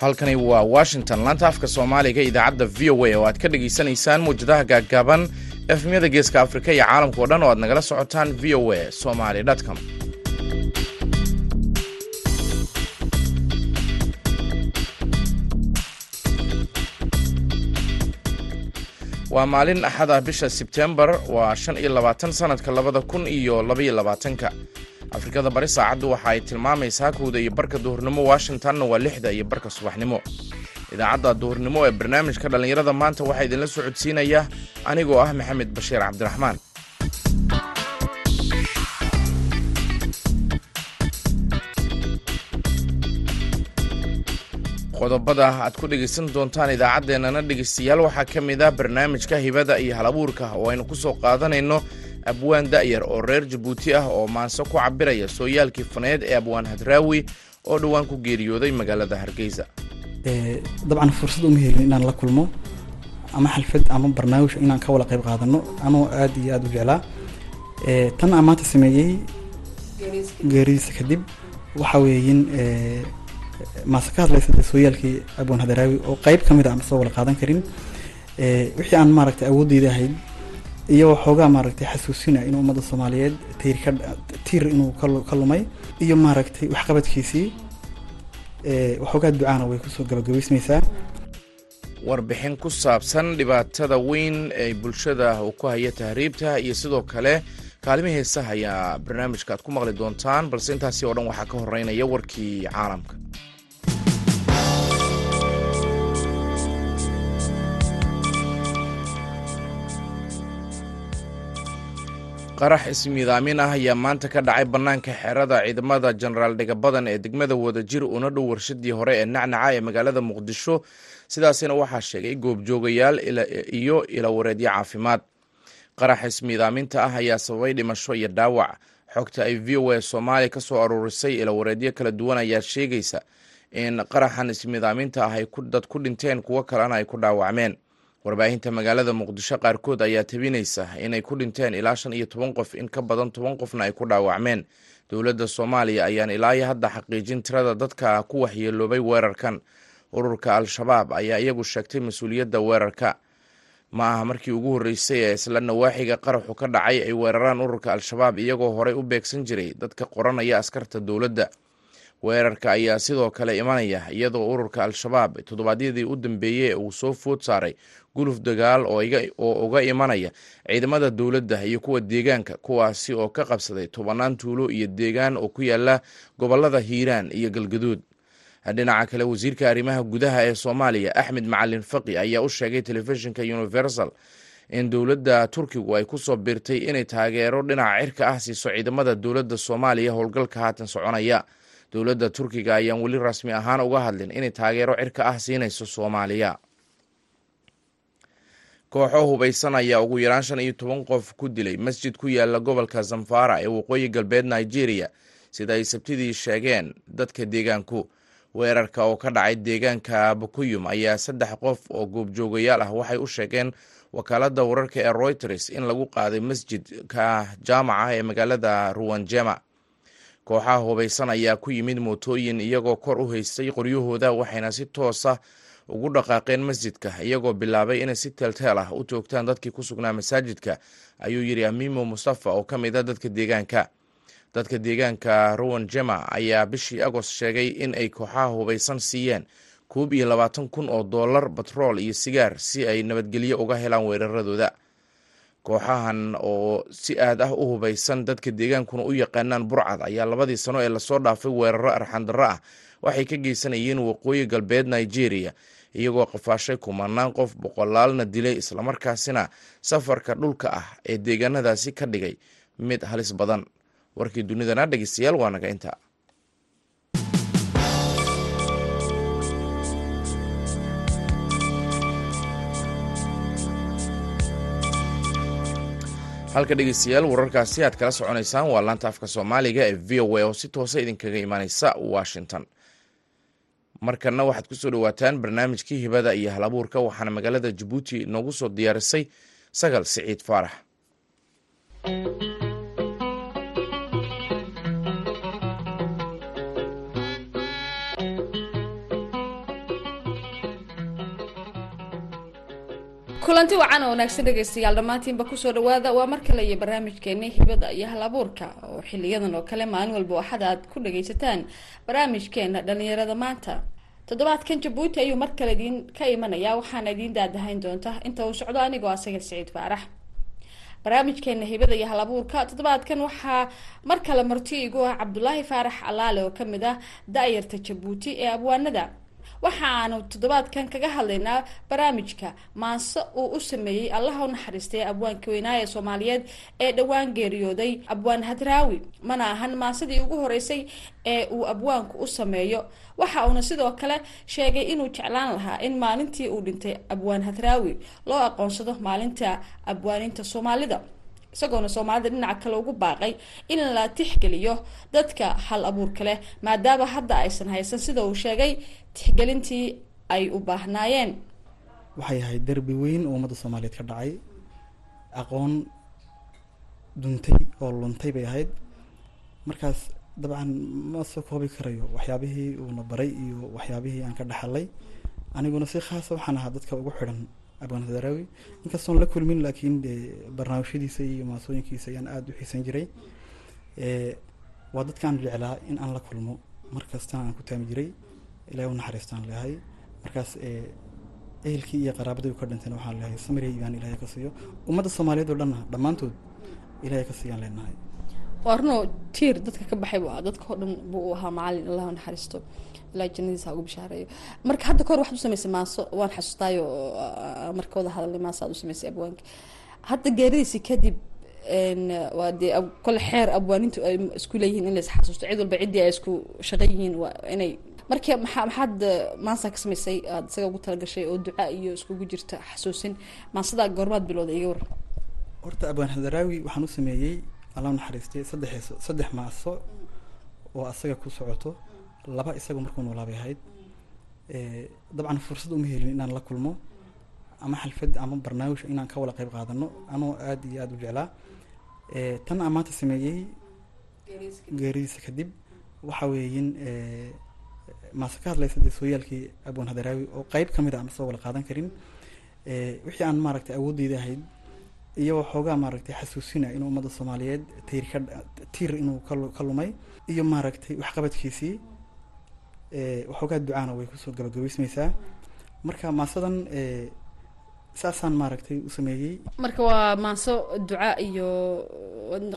halkani waa washington. Laanta afka soomaaliga idaacadda v o a oo aad ka dhegaysanaysaan muwjadaha gaaggaaban efmyada geeska afrika iyo caalamka o dhan oo aad nagala socotaan v o a somaly com waa maalin axad ah bisha sebtembar waa shan iyo labaatan sanadka labada kun iyo labaiyo labaatanka. Afrikada bari saacaddu waxa ay tilmaamaysaa kowda iyo barka duhurnimo washingtonna waa lixda iyo barka subaxnimo. Idaacadda duhurnimo ee barnaamijka dhallinyarada maanta waxaa idinla socodsiinaya anigoo ah maxamed bashiir cabdiraxmaan qodobada aad ku dhegaysan doontaan idaacaddeenana dhegaystayaal waxaa ka mid ah barnaamijka hibada iyo halabuurka. Oo aynu ku soo qaadanayno abwaan da'yar oo reer jabuuti ah oo maanse ku cabiraya sooyaalkii faneed ee abwaan hadraawi oo dhowaan ku geeriyooday magaalada hargeysa. Dabcan fursad uma helin inaan la kulmo ama xalfad ama barnaamij inaan ka wada qayb qaadano anoo aad iyo aada u jeclaa. Tan aan maanta sameeyey geeridiisa kadib waxa weeyin maase ka hadlaysa de sooyaalkii abwaan hadraawi oo qeyb ka mid a aan soo wada qaadan karin wixii aan maaragtay awoodeyda ahayd iyo waxoogaa maaragtay xasuusina inuu ummadda soomaaliyeed tiir ka tiir inuu ka lumay iyo maaragtay waxqabadkiisii waxoogaa ducaana way ku soo gabagabaysmaysaa warbixin ku saabsan dhibaatada weyn ee bulshada uu ku haya tahriibta iyo sidoo kale kaalimi heesaha ayaa barnaamijka aad ku maqli doontaan balse intaasi oo dhan waxaa ka horeynaya warkii caalamka qarax ismiidaamin ah ayaa maanta ka dhacay bannaanka xerada ciidamada jenaraal dhigabadan ee degmada wadajir una dhow warshadii hore ee nacnaca ee magaalada muqdisho. Sidaasina waxaa sheegay goobjoogayaal iyo ilawareedyo caafimaad. Qarax ismiidaaminta ah ayaa sababay dhimasho iyo dhaawac. Xogta ay v o a soomaaliya ka soo aruurisay ilawareedyo kala duwan ayaa sheegaysa in qaraxan ismiidaaminta ah ay dad ku dhinteen kuwo kalena ay ku dhaawacmeen warbaahinta magaalada muqdisho qaarkood ayaa tabinaysa inay ku dhinteen ilaa shan iyo toban qof in ka badan toban qofna ay ku dhaawacmeen. Dowladda soomaaliya ayaan ilaayo hadda xaqiijin tirada dadka ku waxyeeloobay weerarkan. Ururka al-shabaab ayaa iyagu sheegtay mas'uuliyadda weerarka. Ma aha markii ugu horreysay ee isla nawaaxiga qaraxu ka dhacay ay weeraraan ururka al-shabaab iyagoo horey u beegsan jiray. Dadka qoranaya askarta dowladda weerarka ayaa sidoo kale imanaya iyadoo ururka al-shabaab toddobaadyadii u dambeeyey uu soo food saaray guluf dagaal oo uga imanaya ciidamada dowladda iyo kuwa deegaanka kuwaasi oo ka qabsaday tobanaan tuulo iyo deegaan oo ku yaalla gobollada hiiraan iyo galgaduud. Dhinaca kale wasiirka arrimaha gudaha ee soomaaliya axmed macalin faqi ayaa u sheegay telefishinka universal in dowladda turkigu ay ku soo biirtay inay taageero dhinaca cirka ah siiso ciidamada dowladda soomaaliya howlgalka haatan soconaya dowladda turkiga ayaan weli rasmi ahaan uga hadlin inay taageero cirka ah siinayso soomaaliya. Kooxo hubaysan ayaa ugu yaraan shan iyo toban qof ku dilay masjid ku yaalla gobolka zamfara ee waqooyi galbeed nigeria sida ay sabtidii sheegeen dadka deegaanku. Weerarka oo ka dhacay deegaanka bukuyum ayaa saddex qof oo goobjoogayaal ah waxay u sheegeen wakaaladda wararka ee reuters in lagu qaaday masjidka jaamaca ee magaalada ruwanjema kooxaha hubaysan ayaa ku yimid mootooyin iyagoo kor u haystay qoryahooda waxayna si toosa ugu dhaqaaqeen masjidka iyagoo bilaabay inay si teelteel ah u toogtaan dadkii ku sugnaa masaajidka ayuu yidhi amimo mustafa oo ka mid a dadka deegaanka. Dadka deegaanka rowan jema ayaa bishii agost sheegay in ay kooxaha hubaysan siiyeen koob iyo labaatan kun oo dollar batrool iyo sigaar si ay nabadgelyo uga helaan weeraradooda kooxahan oo si aad ah u hubaysan dadka deegaankuna u yaqaanaan burcad ayaa labadii sano ee la soo dhaafay weeraro arxandarro ah. Waxay ka geysanayeen waqooyi galbeed nigeria iyagoo qafaashay kumanaan qof boqolaalna dilay islamarkaasina safarka dhulka ah ee deegaanadaasi ka dhigay mid halis badan. Warkii dunidana dhegeystayaal waa naga inta halka dhegeystayaal wararkaasi aad kala soconaysaan waa laanta afka soomaaliga ee v o a oo si toosa idinkaga imaaneysa washington. Markana waxaad ku soo dhawaataan barnaamijkii hibada iyo hal abuurka waxaana magaalada jabuuti noogu soo diyaarisay sagal siciid faarax kulanti wacan oo wanaagsan dhegaystayaal dhammaantiinba ku soo dhawaada waa mar kale iyo barnaamijkeeni hibada iyo hal abuurka oo xiliyadan oo kale maalin walba waxaad aad ku dhagaysataan barnaamijkeena dhalinyarada maanta. Toddobaadkan jabuuti ayuu mar kale idiin ka imanaya waxaana idiin daadahayn doonta inta uu socdo anigoo asaga siciid faarax. Barnaamijkeena hibada iyo hal abuurka toddobaadkan waxaa mar kale marti igu ah cabdulaahi faarax alaale oo ka mid ah da-yarta jabuuti ee abwaanada waxaanu toddobaadkan kaga hadlaynaa barnaamijka maanse uu u sameeyey allaha u naxariistay abwaanka weynaa ee soomaaliyeed ee dhowaan geeriyooday abwaan hadraawi. Mana ahan maansadii ugu horeysay ee uu abwaanku u sameeyo. Waxa uuna sidoo kale sheegay inuu jeclaan lahaa in maalintii uu dhintay abwaan hadraawi loo aqoonsado maalinta abwaaninta soomaalida isagoona soomaalida dhinaca kale ugu baaqay in la tixgeliyo dadka hal abuurka leh maadaama hadda aysan haysan sida uu sheegay tixgelintii ay u baahnaayeen. Waxay ahayd derbi weyn oo ummadda soomaaliyeed ka dhacay. Aqoon duntay oo luntay bay ahayd. Markaas dabcan ma soo koobi karayo waxyaabihii uuna baray iyo waxyaabihii aan ka dhaxalay. Aniguna si khaasa waxaan ahaa dadka ugu xidhan abaan hadaraawi inkastoon la kulmin laakiin de barnaamijyadiisa iyo maasooyinkiisa ayaan aada u xiisan jiray. Waa dadkaan jeclaa in aan la kulmo. Markastana aan ku taami jiray ilahay u naxariistaan leehay markaas ehelkii iyo qaraabadii ka dhinteen waxaan leehay samiriya ibaan ilahay ka siiyo. Ummadda soomaaliyeed oo dhanna dhammaantood ilahay ka siiyaan leenahay waa runoo tiir dadka ka baxay dadka oo dhan buu u ahaa macalin allah u naxariisto ilaa bishaareeyo marka hadda kahor waxaad u samaysay maaso waan xasuustaayo marka wada hadalnay maaso aad u samaysay abwaanka hadda geeridiisi kadib waa dee kole xeer abwaanintu ay isku leeyihiin in lais xasuusto cid walba ciddii ay isku shaqan yihiin inay marka maxaa maxaad maansa ka samaysay aada isaga ugu talagashay oo duca iyo iskugu jirta xasuusin maansadaa goormaad bilowda iga war horta abwaan hadaraawi waxaan u sameeyey allah naxariistay saddex saddex maaso oo asaga ku socoto laba isaga markuu noolaabay ahayd dabcan fursad uma helin inaan la kulmo ama xalfad ama barnaamij inaan ka wada qeyb qaadano. Anoo aada iyo aada u jeclaa. Tan aan maanta sameeyey geeridiisa kadib waxa weeyin maase ka hadlaysa dee sooyaalkii abwan hadaraawi oo qeyb ka mid a aan soo wada qaadan karin. Wixii aan maaragtay awoodeyda ahayd iyo waxoogaa maaragtay xasuusina inuu ummadda soomaaliyeed tiir ka tiir inuu ka lumay iyo maaragtay waxqabadkiisii waxoogaa ducaana way ku soo gabagabaysmaysaa marka maasadan saasaan maaragtay u sameeyey. Marka waa maaso duca iyo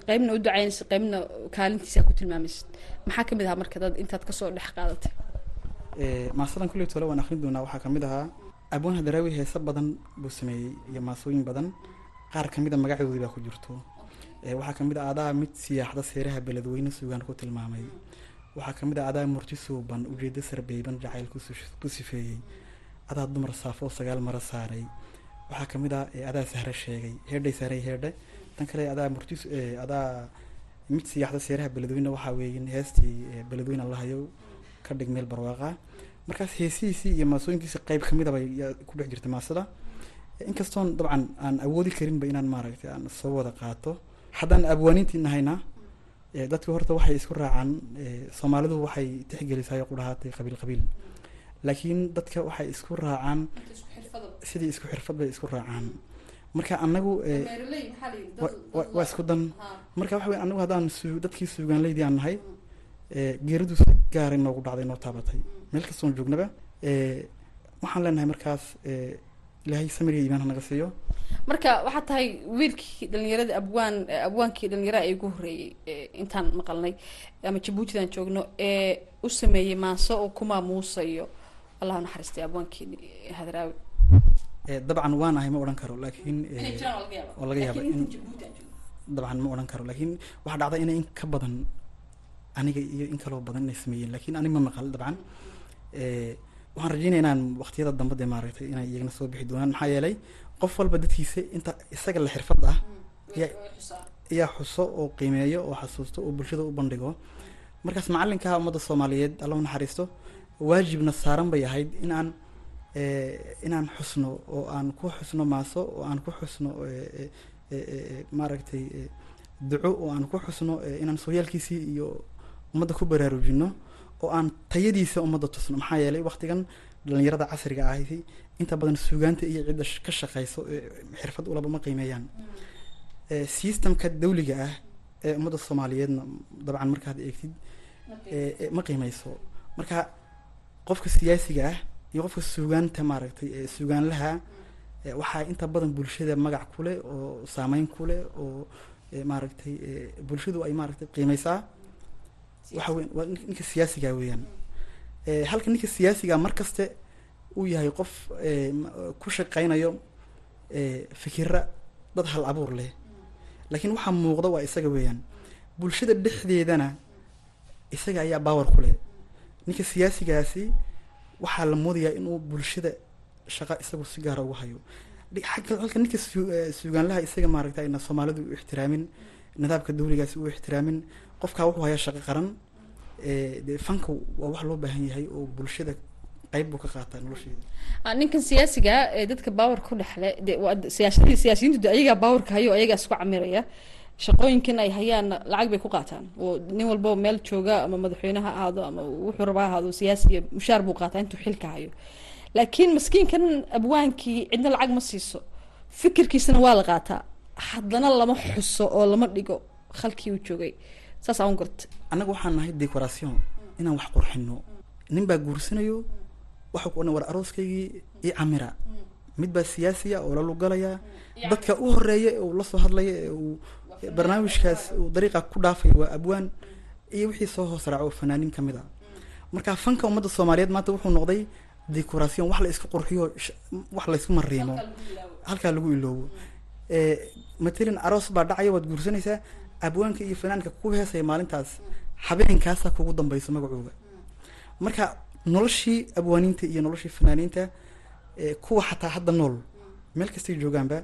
qeybna u ducaynaysa qeybna kaalintiisa ku tilmaamaysid maxaa ka mid ahaa marka dad intaad ka soo dhex qaadatay maasadan kulley tole waan akrin doonaa. Waxaa ka mid ahaa abwaan hadaraawi heese badan buu sameeyey iyo maasooyin badan. Qaar ka mid a magacoodii baa ku jirto. Waxaa ka mid a adaa mid siyaaxda seeraha beledweyne sugaan ku tilmaamay waxaa ka mid a adaa murti suuban ujeedo sarbeyban jacayl ku sifeeyey. Adaa dumar saafo sagaal mara saaray. Waxaa ka mid a adaa sahre sheegay heedhay saaray heedhe tan kale adaa murti adaa mid siyaaxda seeraha beledweyne waxaa weeyin heestii beledweyne allahayow ka dhig meel barwaaqa. Markaas heesihiisii iyo maasooyinkiisi qeyb ka mid aba ku dhex jirta maasada. Inkastoon dabcan aan awoodi karinba inaan maaragtay aan soo wada qaato. Haddaan abwaanintii nahayna dadka horta waxay isku raacaan soomaalidu waxay tixgelisaay qudhahaatay qabiil qabiil. Laakiin dadka waxay isku raacaan sidii isku xirfad bay isku raacaan. Marka anagu waa isku dan. marka waxa wey anagu haddaan dadkii suugaanleydii aan nahay geeridu si gaara inoogu dhacday inoo taabatay. Meel kastoon joognaba waxaan leenahay markaas ilaahay samiriya iimaan hanaga siiyo marka waxaa tahay wiilkii dhalinyarada abwaan abwaankii dhalinyarada ee ugu horreeyey intaan maqalnay ama jabuutidan joogno ee u sameeyey maaso oo ku maamuusayo allah naxariistay abwaankii hadraawi dabcan waan ahay ma odhan karo laakiin oo laga yaaba in dabcan ma odhan karo laakiin waxaa dhacda inay in ka badan aniga iyo in kaloo badan inay sameeyeen. Laakiin anig ma maqal dabcan. Waxaan rajeynaya inaan waqtiyada dambe dee maaragtay inay iyagana soo bixi doonaan. Maxaa yeelay qof walba dadkiisa inta isaga la xirfad ah ayaa xuso oo qiimeeyo oo xasuusto oo bulshada u bandhigo. Markaas macalinka ummadda soomaaliyeed alla u naxariisto waajibna saaran bay ahayd in aan inaan xusno oo aan ku xusno maaso oo aan ku xusno maaragtay duco oo aan ku xusno inaan sooyaalkiisii iyo ummadda ku baraarujino oo aan tayadiisa ummadda tusno. Maxaa yeelay waktigan dhalinyarada casriga ahi inta badan suugaanta iyo cidda ka shaqeyso xirfad ulaba ma qiimeeyaan. Systemka dawliga ah ee ummadda soomaaliyeedna dabcan markaad eegtid ma qiimeyso marka qofka siyaasiga ah iyo qofka suugaanta maaragtay suugaanlaha waxaa inta badan bulshada magac ku leh oo saameyn ku leh oo maaragtay bulshadu ay maaragtay qiimeysaa. Waxa weyan waa ninka siyaasiga weeyaan. Halka ninka siyaasiga mar kaste uu yahay qof ku shaqeynayo fikira dad hal abuur leh. Laakiin waxaa muuqda waa isaga weeyaan. Bulshada dhexdeedana isaga ayaa baawer ku leh. Ninka siyaasigaasi waxaa la moodayaa inuu bulshada shaqa isagu si gaara ugu hayo. Halka ninka suugaanlaha isaga maaragta ayna soomaalidu u ixtiraamin nidaamka dawligaasi u ixtiraamin qofkaa wuxuu hayaa shaqo qaran. De waa wax loo baahan yahay oo bulshada qayb buu ka qaataa nolosheeda ninkan siyaasiga ee dadka baawer ku dhexle siyaasiyiintu ayagaa baawerka hayo ayagaa isku camiraya. Shaqooyinkan ay hayaanna lacag bay ku qaataan. Oo nin walbo meel jooga ama madaxweyne ha ahaado ama wuxuu rabaa ahaado siyaasiya mushaar buu qaataa intuu xilka hayo. Laakiin maskiinkan abwaankii cidna lacag ma siiso. Fikirkiisana waa la qaataa. Haddana lama xuso oo lama dhigo halkii uu joogay. Saas aan garta annaga waxaan nahay decoration. Inaan wax qurxino nin baa guursanayo waxau ku odhan war arooskaygii io camira. Mid baa siyaasiya oo la lugalaya dadka u horreeya ee uu la soo hadlaya ee uu barnaamijkaas uu dariiqa ku dhaafaya waa abwaan iyo wixii soo hoos raaco fanaaniin ka mid a marka fanka ummadda soomaaliyeed maanta wuxuu noqday decoration wax la isku qurxiyo wax la isku mariimo halkaa lagu iloobo. Matalan aroos baa dhacaya waad guursanaysaa abwaanka iyo fanaanka ku heesaya maalintaas habeenkaasaa kugu dambeyso magacooga. Marka noloshii abwaaniinta iyo noloshii fanaaniinta kuwa xataa hadda nool. Meel kastay joogaanba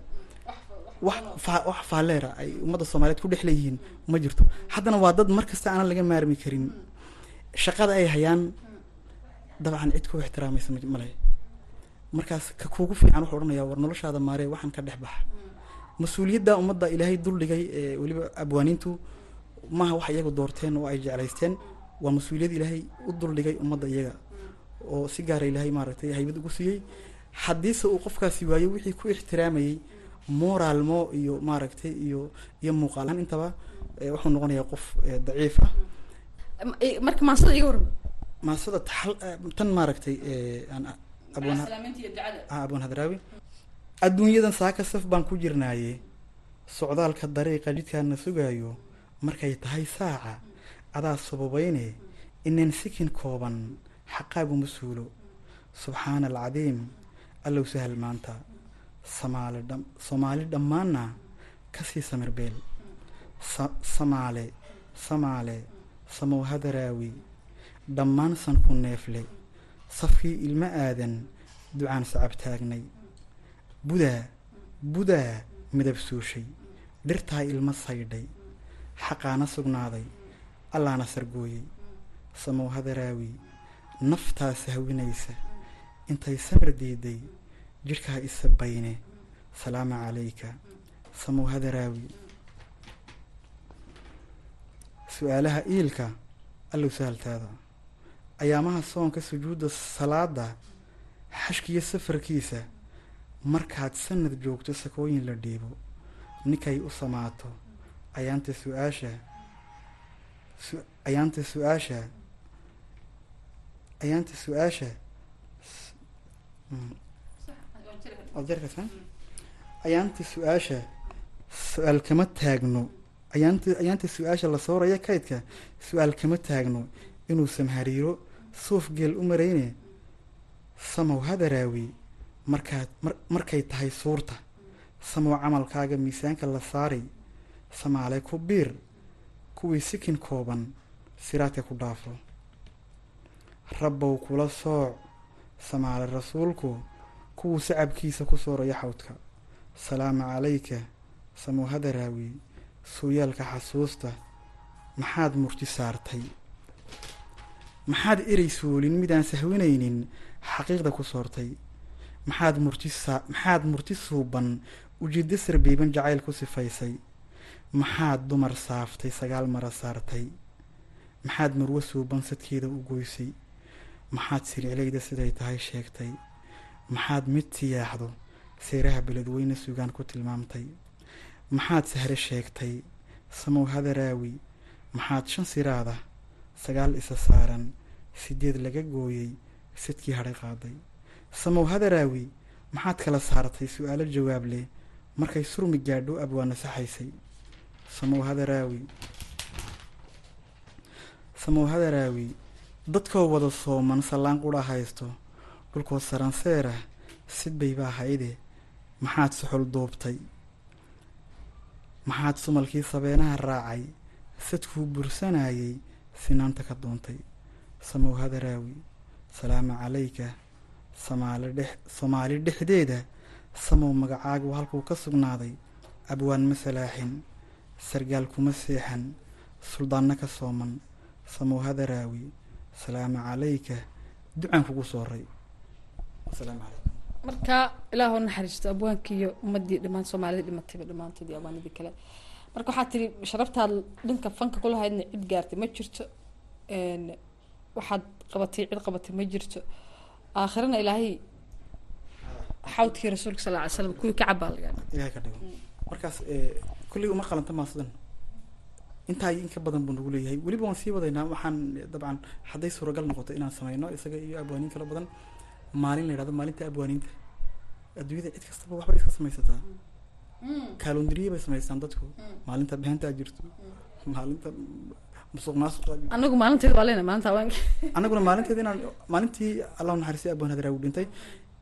wax wax ay ummadda soomaaliyeed ku dhex leeyihiin ma jirto. Haddana waa dad mar kasta aanan laga maarmi karin. Shaqada ay hayaan dabcan cid ku ixtiraamaysa male markaas ka kuugu fiican wuxuu odhanaya war noloshaada maaree waxaan ka dhex baxa mas'uuliyadda ummadda ilaahay duldhigay ee weliba abwaaniintu maaha wax iyagu doorteen oo ay jeclaysteen. Waa mas'uuliyad ilaahay u duldhigay ummadda iyaga oo si gaara ilaahay maaragtay haybad ugu siiyey. Haddiise uu qofkaasi waayo wixii ku ixtiraamayey moraalmo iyo maaragtay iyo iyo muuqaalaan intaba wuxuu noqonayaa qof daciif ah. Marka maasada iga warma maasada tan maaragtay abwan hadraawi adduunyadan saaka saf baan ku jirnaaye. Socdaalka dariiqa jidkaana sugaayo markay tahay saaca adaa sababeyne inaan sikin kooban xaqaagu mas'uulo subxaana alcadiim allow sahal maanta. Samaale dha soomaali dhammaanna ka sii samir beel. Samaale samaale samow hadaraawi dhammaan sanku neefle. Safkii ilmo aadan ducaan sacab taagnay. Budaa budaa midab suushay. Dhirtaa ilmo saydhay. Xaqaana sugnaaday allaana sargooyey samow hadaraawi naftaa sahwinaysa intay samir diiday jidhkaa isa bayne. Salaama calayka. Samow hadaraawi. Su'aalaha iilka allow sahaltaada ayaamaha soonka sujuudda salaada xashkiyo safarkiisa markaad sanad joogto sakooyin la dhiibo ninkay u samaato. Ayaanta su'aasha ayaanta su'aasha ayaanta su'aasha. Ayaanta su'aasha. Su'aal kama taagno. Ayaanta ayaanta su'aasha la sooraya kaydka. Su'aal kama taagno. Inuu samhariiro suuf geel u marayne samow hadaraawi markaad markay tahay suurta. Samow camalkaaga miisaanka la saaray. Samaale ku biir. Kuwii sikin kooban siraadka ku dhaafo rabbow kula sooc samaale rasuulku kuwuu sacabkiisa ku sooraya xawdka. Salaama calayka samow hadaraawi sooyaalka xasuusta maxaad murti saartay? Maxaad erey soolin midaan sahwinaynin xaqiiqda ku soortay? Maxaad murti maxaad murti suuban ujeeddo sarbeeban jacayl ku sifaysay? Maxaad dumar saaftay sagaal mara saartay? Maxaad marwo suuban sadkeeda u goysay maxaad sircilayda siday tahay sheegtay? Maxaad mid tiyaaxdo? Seeraha beledweyne sugaan ku tilmaamtay. Maxaad sahre sheegtay? Samow hadaraawi maxaad shan siraada sagaal isa saaran sideed laga gooyey sidkii hadhay qaaday. Samow hadaraawi maxaad kala saartay su'aalo jawaab leh. Markay surmi gaadho abwaana saxaysay samow hadaraawi samow hadaraawi dadkoo wada sooman sallaan qudha haysto dhulkoo saranseera sidbay baa hayde maxaad suxul duubtay maxaad sumalkii sabeenaha raacay sadkuu bursanayay sinaanta ka doontay. Samow hadaraawi salaamu calayka samaali soomaali dhexdeeda samow magacaagu halkuu ka sugnaaday abwaan ma salaaxin sargaal kuma seexan suldaanna ka sooman samow hadaraawi salaamu calayka ducaan kugu sooray asalaamu calaykum marka ilaah u naxariisto abwaankiiyo ummadii dhammaan soomaalida dhimatayba dhammaantood iyo abwaanidii kale. Marka waxaa tiri sharaftaad dhanka fanka kulahaydna cid gaartay ma jirto waxaad qabatay cid qabatay ma jirto. Aakhirana ilaahay xawdkii rasuulka sal ly slam kuwii ka cabaa dhigo markaas kulley uma qalanta maasadan intaa iyo in ka badan buu nagu leeyahay. Weliba waan sii wadaynaa waxaan dabcan hadday suuragal noqoto inaan sameyno isaga iyo abwaaniin kala badan. Maalin la yidhahdo maalinta abwaaniinta. Adduunyada cid kastaba waxbay iska samaysataa. Kaalondiriye bay samaystaan dadku. Maalinta behentaa jirto. Maalinta musuq maasuqa jirto. Anagu maalinteed waa leena maalinta haweenka annaguna maalinteed inaan maalintii allah naxariistay abwaan hadraawi dhintay.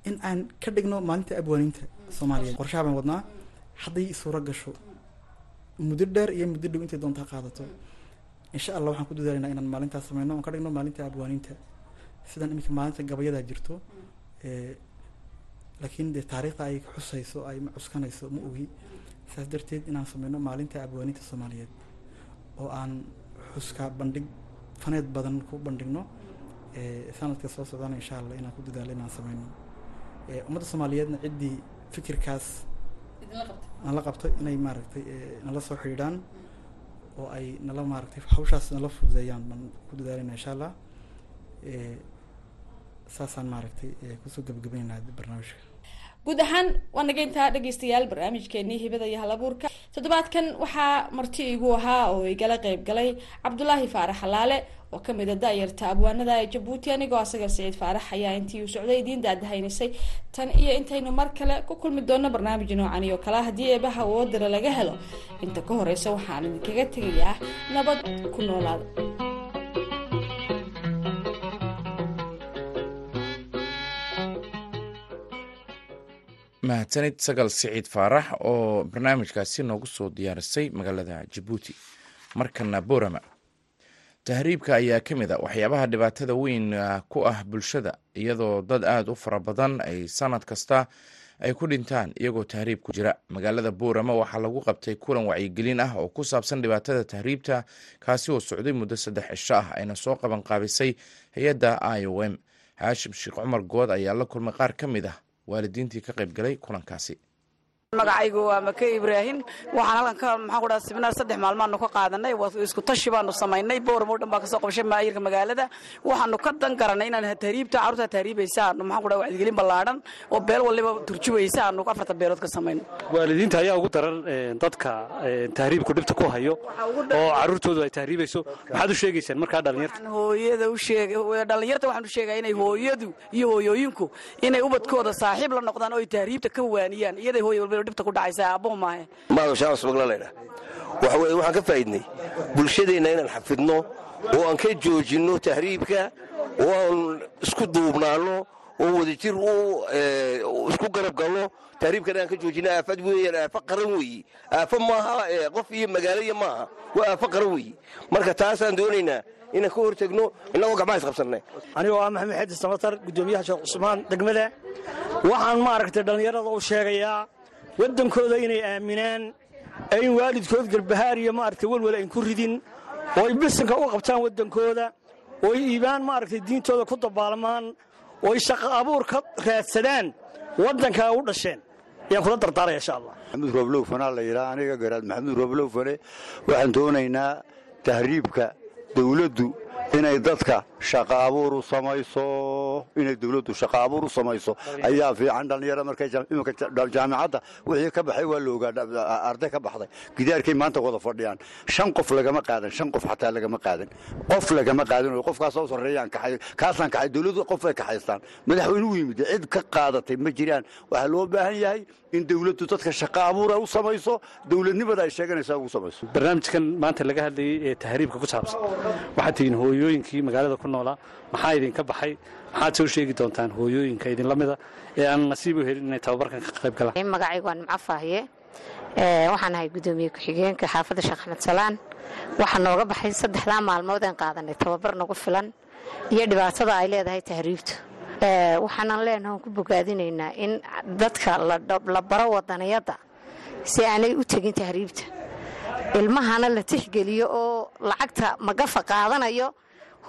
In aan ka dhigno maalinta abwaaniinta soomaaliyeed qorshaha baan wadnaa. Hadday suuro gasho muddo dheer iyo muddo dhow intay doontaa qaadato. Insha allah waxaan ku dadaalaynaa inaan maalintaas sameyno oon ka dhigno maalinta abwaaniinta. Sidan iminka maalinta gabayadaa jirto laakiin dee taariikhda ay xusayso ay cuskanayso ma ogi. Saas darteed inaan sameyno maalinta abwaaniinta soomaaliyeed oo aan xuska bandhig faneed badan ku bandhigno. Sanadka soo socdana insha allah inaan ku dadaalo inaan sameyno ummadda soomaaliyeedna ciddii fikirkaas nala qabto inay maaragtay nala soo xidhiidhaan oo ay nala maaragtay hawshaas nala fududeeyaan baan ku dadaalayna insha allah saasaan maaragtay ku soo gabagabaynaynaa barnaamijka guud ahaan waa naga intaa dhegeystayaal barnaamijkeenii hibada iyo halabuurka. Toddobaadkan waxaa marti igu ahaa oo igala qeyb galay cabdulaahi faarax halaale oo ka mid a da-yarta abwaanada ee jabuuti anigoo asaga siciid faarax ayaa intii uu socday idiin daadahaynisay tan iyo intaynu mar kale ku kulmi doono barnaamij noocani oo kale haddii eebaha woodara laga helo inta ka horeysa waxaan idinkaga tegayaa nabad ku noolaada mahadsanid sagal siciid faarax oo barnaamijkaasi noogu soo diyaarisay magaalada jabuuti markana borama tahriibka ayaa ka mid a waxyaabaha dhibaatada weyn ku ah bulshada iyadoo dad aada u fara badan ay sanad kasta ay ku dhintaan iyagoo tahriib ku jira. Magaalada boorama waxaa lagu qabtay kulan wacyigelin ah oo ku saabsan dhibaatada tahriibta kaasi oo socday muddo saddex cisho ah ayna soo qaban qaabisay hay'adda i o m. Haashim sheekh cumar good ayaa la kulmay qaar ka mid ah waalidiintii ka qayb galay kulankaasi magacaygu waa make ibraahim. Waxaan halkan ka maxaan ku dhaha siminaar saddex maalmaanu ka qaadanay isku tashi baanu samaynay. Bowram oo dhan baa ka soo qabshay maayirka magaalada. Waxaanu ka dan garanay inaan tahriibta carruurta tahriibaysa. Aanu maxaan ku dhaha wacdigelin ballaadhan oo beel waliba turjubaysa. Aanu afarta beelood ka samayno. Waalidiinta ayaa ugu daran dadka tahriibku dhibta ku hayo oo carruurtoodu ay tahriibayso. Maxaad u sheegaysaan markaa dhallinyarta? Hooyada u sheeg dhallinyarta waxaan u sheegaya inay hooyadu iyo hooyooyinku inay ubadkooda saaxiib la noqdaan oo ay tahriibta ka waaniyaan. Iyaday hooya walba dhibta ku dhacaysa aabbuhu maahe. Maadashaas magla laydha waxa weye waxaan ka faa'iidnay bulshadeenna inaan xafidno oo aan ka joojinno tahriibka oo aan isku duubnaanno oo wadajir u isku garab galno. Tahriibkana aan ka joojinno aafad weeyaan aafo qaran weeye. Aafo maaha qof iyo magaaloya maaha. Waa aafo qaran weeye. Marka taasaan doonaynaa inaan ka hortegno innagoo gacmaha isqabsannay anigoo ah maxamed xeedi samatar guddoomiyaha sheekh cusmaan degmada. Waxaan maaragtay dhallinyarada u sheegayaa waddankooda inay aaminaan in waalidkood garbahaar iyo maaragtay welwel ayn ku ridin oo ay bisanka u qabtaan waddankooda oo ay iibaan maaragtay diintooda ku dabaalmaan oo ay shaqo abuur ka raadsadaan waddankaa u dhasheen. Ayaan kula dardaaraya insha allah. Maxamuud rooblow fanaa la yidhaha aniga garaad maxamuud rooblow fane waxaan doonaynaa tahriibka dawladdu inay dadka shaqa abuur u samayso inay dawladdu shaqa abuur u samayso ayaa fiican dhallinyaro markay iminka jaamicadda wixii ka baxay waa la ogaa arday ka baxday. Gidaarkay maanta wada fadhiyaan. Shan qof lagama qaadan shan qof xataa lagama qaadan. Qof lagama qaadan oo qofkaasoo sarreeyaan kaxay kaasaan kaxay dawladdu qof ay kaxaystaan madaxweynuhu yimid cid ka qaadatay ma jiraan. Waxaa loo baahan yahay in dawladdu dadka shaqa abuur ay u samayso dawladnimada ay sheeganaysaa ugu samayso. Barnaamijkan maanta laga hadlayay ee tahriibka ku saabsan. Waxaad tihiin hooyooyinkii magaalada ku noolaa maxaa idinka baxay maxaad soo sheegi doontaan hooyooyinka idinla mida ee aan nasiib u helin inay tababarkan ka qayb galaan. Magacaygu waa nimco faahiye waxaan ahay guddoomiye ku-xigeenka xaafadda sheekh axmed salaan. Waxaa nooga baxay saddexdaa maalmood aan qaadanay tababar nagu filan iyo dhibaatada ay leedahay tahriibtu. Waxaanan leenaha ku bogaadinaynaa in dadka la baro wadaniyadda si aanay u tegin tahriibta. Ilmahana la tixgeliyo oo lacagta magafa qaadanayo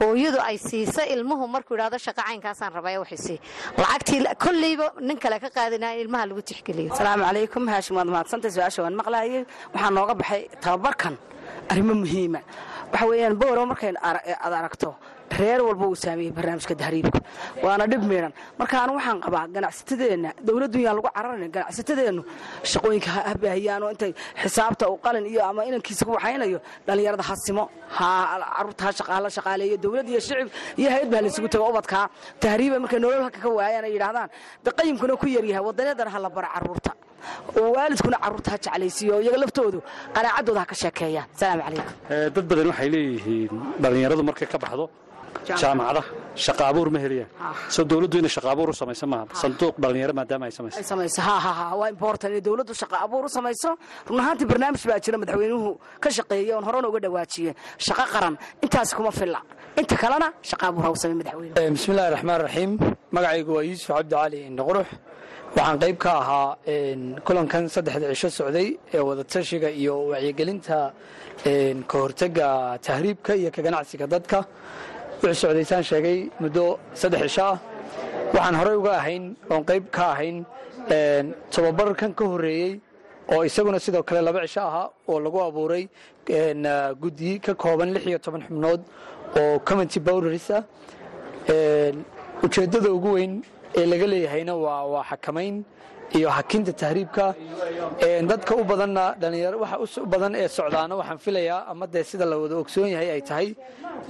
hooyadu ay siisa ilmuhu markuu idhahdo shaqa caynkaasaan rabaa waxaysi lacagtii kolleyba nin kale ka qaadinaa in ilmaha lagu tixgeliyo. Asalaamu calaykum haashim waad mahadsantay su'aasha waan maqlaayay. Waxaa nooga baxay tababarkan. Arrimo muhiima waxa weeyaan bowro markay aad aragto reer walba uu saameeyey barnaamijka tahriibka waana dhib miidhan marka anu waxaan qabaa ganacsatadeenna dowladdu yaan lagu cararayn ganacsatadeennu shaqooyinka ha baahiyaan oo intay xisaabta uu qalin iyo ama inankiisa waxaynayo dhallinyarada ha simo carruurta ha shaqaala shaqaaleeyo dowlad iyo shicib iyo hay'ad baa laysugu tago ubadkaa. Tahriiba markay nolol halka ka waayaan ay yidhaahdaan de qayimkuna ku yaryahay wadanyadana ha la bara carruurta waalidkuna carruurta ha jeclaysiiyo iyaga laftoodu qanaacadooda ha ka sheekeeyaan salaamu calaykum. Dad badan waxay leeyihiin dhallinyaradu markay ka baxdo jaamacada shaqa abuur ma helayaan soo dawladdu inay shaqa abuur u samayso maaha. Sanduuq dhallinyaro maadaama ay samayso. Ay samayso. Ha ha ha. Waa important inay dawladdu shaqa abuur u samayso. Run ahaantii barnaamij baa jira madaxweynuhu ka shaqeeyey oon horena uga dhawaajiyeen shaqo qaran intaas kuma filla. Inta kalena shaqa abuur ha u samay madaxweynuhu bismillahi raxmaan raxiim magacaygu waa yuusuf cabdi cali indhaqurux waxaan qayb ka ahaa kulankan saddexda cisho socday ee wadatashiga iyo wacyigelinta ka hortega tahriibka iyo ka ganacsiga dadka. Wuxuu socdaysaan sheegay muddo saddex cisho ah. Waxaan horey uga ahayn oon qayb ka ahayn tababarkan ka horreeyey oo isaguna sidoo kale laba cisho ahaa oo lagu abuuray guddi ka kooban lix iyo toban xubnood oo community boundaries ah. Ujeeddada ugu weyn ee laga leeyahayna waa xakamayn iyo hakinta tahriibka. Dadka u badanna dhalinyaro waxa u badan ee socdaana waxaan filayaa ama dee sida la wada ogsoon yahay ay tahay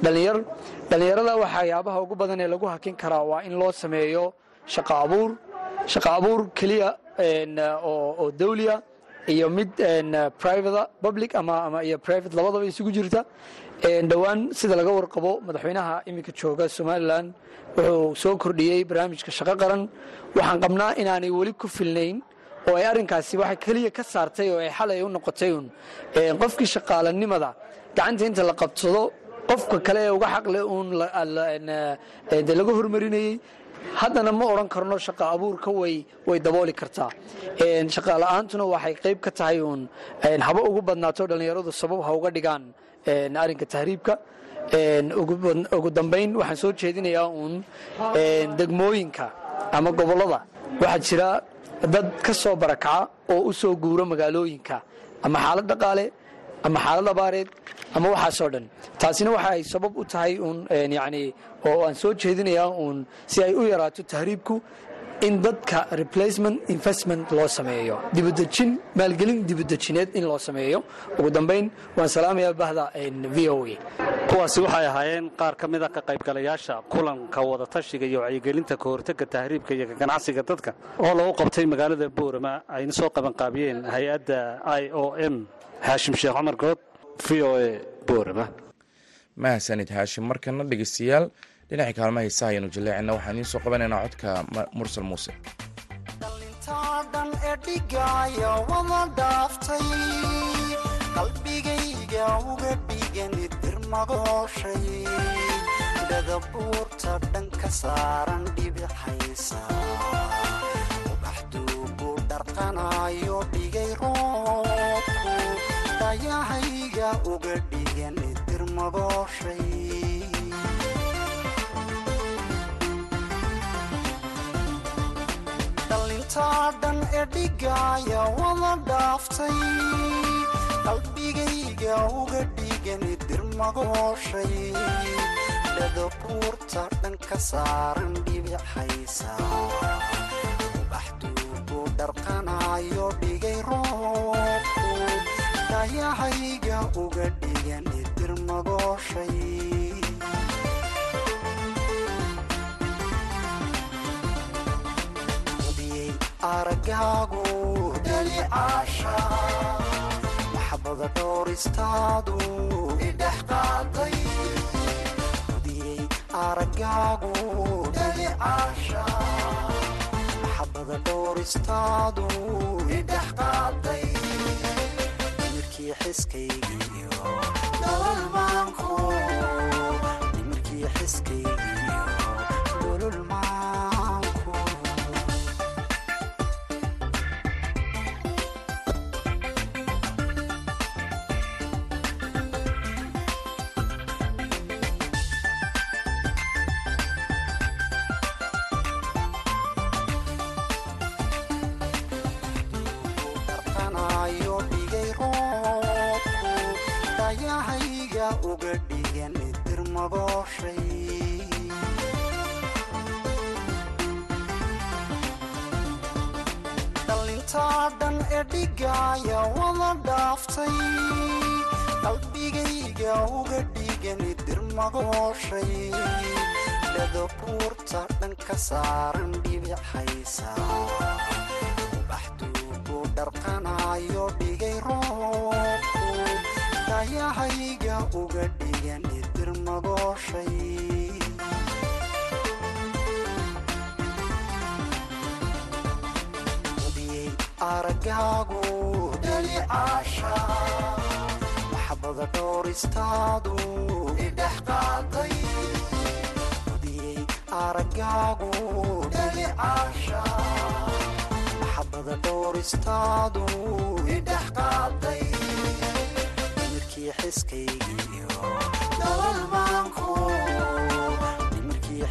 dhalinyar dhallinyarada waxyaabaha ugu badan ee lagu hakin karaa waa in loo sameeyo shaqa abuur. Shaqa abuur keliya oo dawliya iyo mid private public ama iyo private labadaba isugu jirta dhowaan sida laga warqabo madaxweynaha iminka jooga somalilan wuxuu soo kordhiyey barnaamijka shaqo qaran. Waxaan qabnaa inaanay weli ku filnayn oo ay arrinkaasi waxa keliya ka saartay oo ay xalay u noqotay uun. Qofkii shaqaalanimada gacanta inta la qabsado qofka kale ee uga xaqle uun de laga hormarinayey haddana ma odhan karno shaqa abuurka way dabooli kartaa. Shaqaala'aantuna waxay qayb ka tahay uun. Haba ugu badnaato dhallinyaradu sabab ha uga dhigaan arrinka tahriibka ugu dambayn waxaan soo jeedinayaa uun degmooyinka ama gobollada. Waxaa jira dad ka soo barakaca oo u soo guuro magaalooyinka ama xaalad dhaqaale ama xaalad abaareed ama waxaasoo dhan. Taasina waxa ay sabab u tahay uun yani oo aan soo jeedinayaa uun si ay u yaraato tahriibku in dadka replacement investment loo sameeyo. Dibudejin maalgelin dibudejineed in loo sameeyo. Ugu dambayn waan salaamayaa bahda v o a. Kuwaasi waxay ahaayeen qaar ka mid a ka qaybgalayaasha kulanka wadatashiga iyo wacyigelinta ka hortega tahriibka iyo ka ganacsiga dadka oo lagu qabtay magaalada boorama ayna soo qabanqaabiyeen hay'adda i o m. Haashim sheekh cumar good v o a boorama. Mahadsanid haashim markana dhegeystayaal dhinaci kaalma heesaha ayanu jaleecina waxaan idiin soo qabanaynaa codka mursal muuse. Dhalintaa dhan ee roobku. Dhayahayga uga dhigani dirmagooshay dhalintaa dhan ee dhigaya wada dhaaftay. Qalbigayga uga dhig dhigani dirmagooshay dhadabuurta dhanka saaran dhibixaysa ubaxduugu dharqanayo dhigay roobku. Dhayahayga uga dhigani dirmagooshay aragaagu dhalicaasha maxbada dhooristaadu idhex qaaday hudiyey aragaagu dhalicaasha maxbada dhooristaadu idhex qaaday nimirkii xiskaygiiyo nolol maanku nimirkii xiskaygiiyo dhayahayga uga dhigan dirmagooshay dhallintaa dhan ee dhigaaya wada dhaaftay qalbigayga uga dhigani dirmagooshay dhadabuurta dhanka saaran dhibixaysa ubaxduugu dharqanayo dhayahayga uga dhigani dirmagooshay hudiyey aragaagu dhalicaasha maxbada maxbada dhooristaadu idhex xiskaygiiyo nolol maanku nimirkii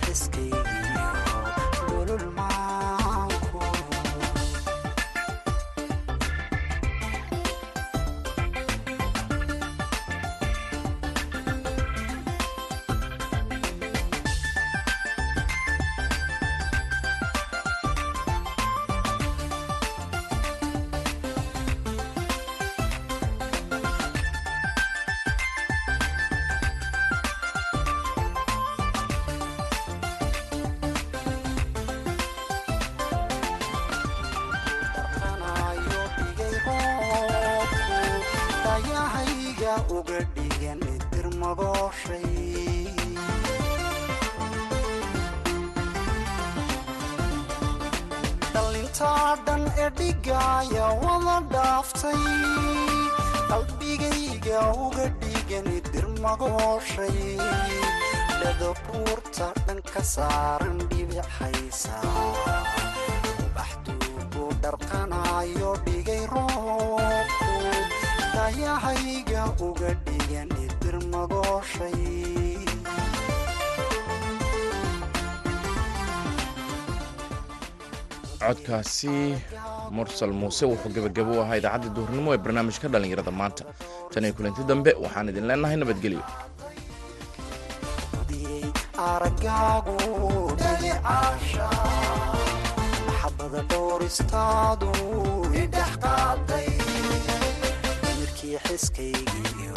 uga dhigan dirmagooshay dhallintaa dhan ee dhigaaya wada dhaaftay qalbigayga uga dhigani dirmagooshay dhadabuurta dhanka saaran dhibixaysa ubaxduugu dharqanayo roobku uga codkaasi mursal muuse wuxuu gebagabo u ahaa idaacadda duhurnimo ee barnaamijka dhallinyarada maanta. Tan iyo kulanti dambe waxaan idin leenahay nabadgelyo nimirkii xiskaygiiyo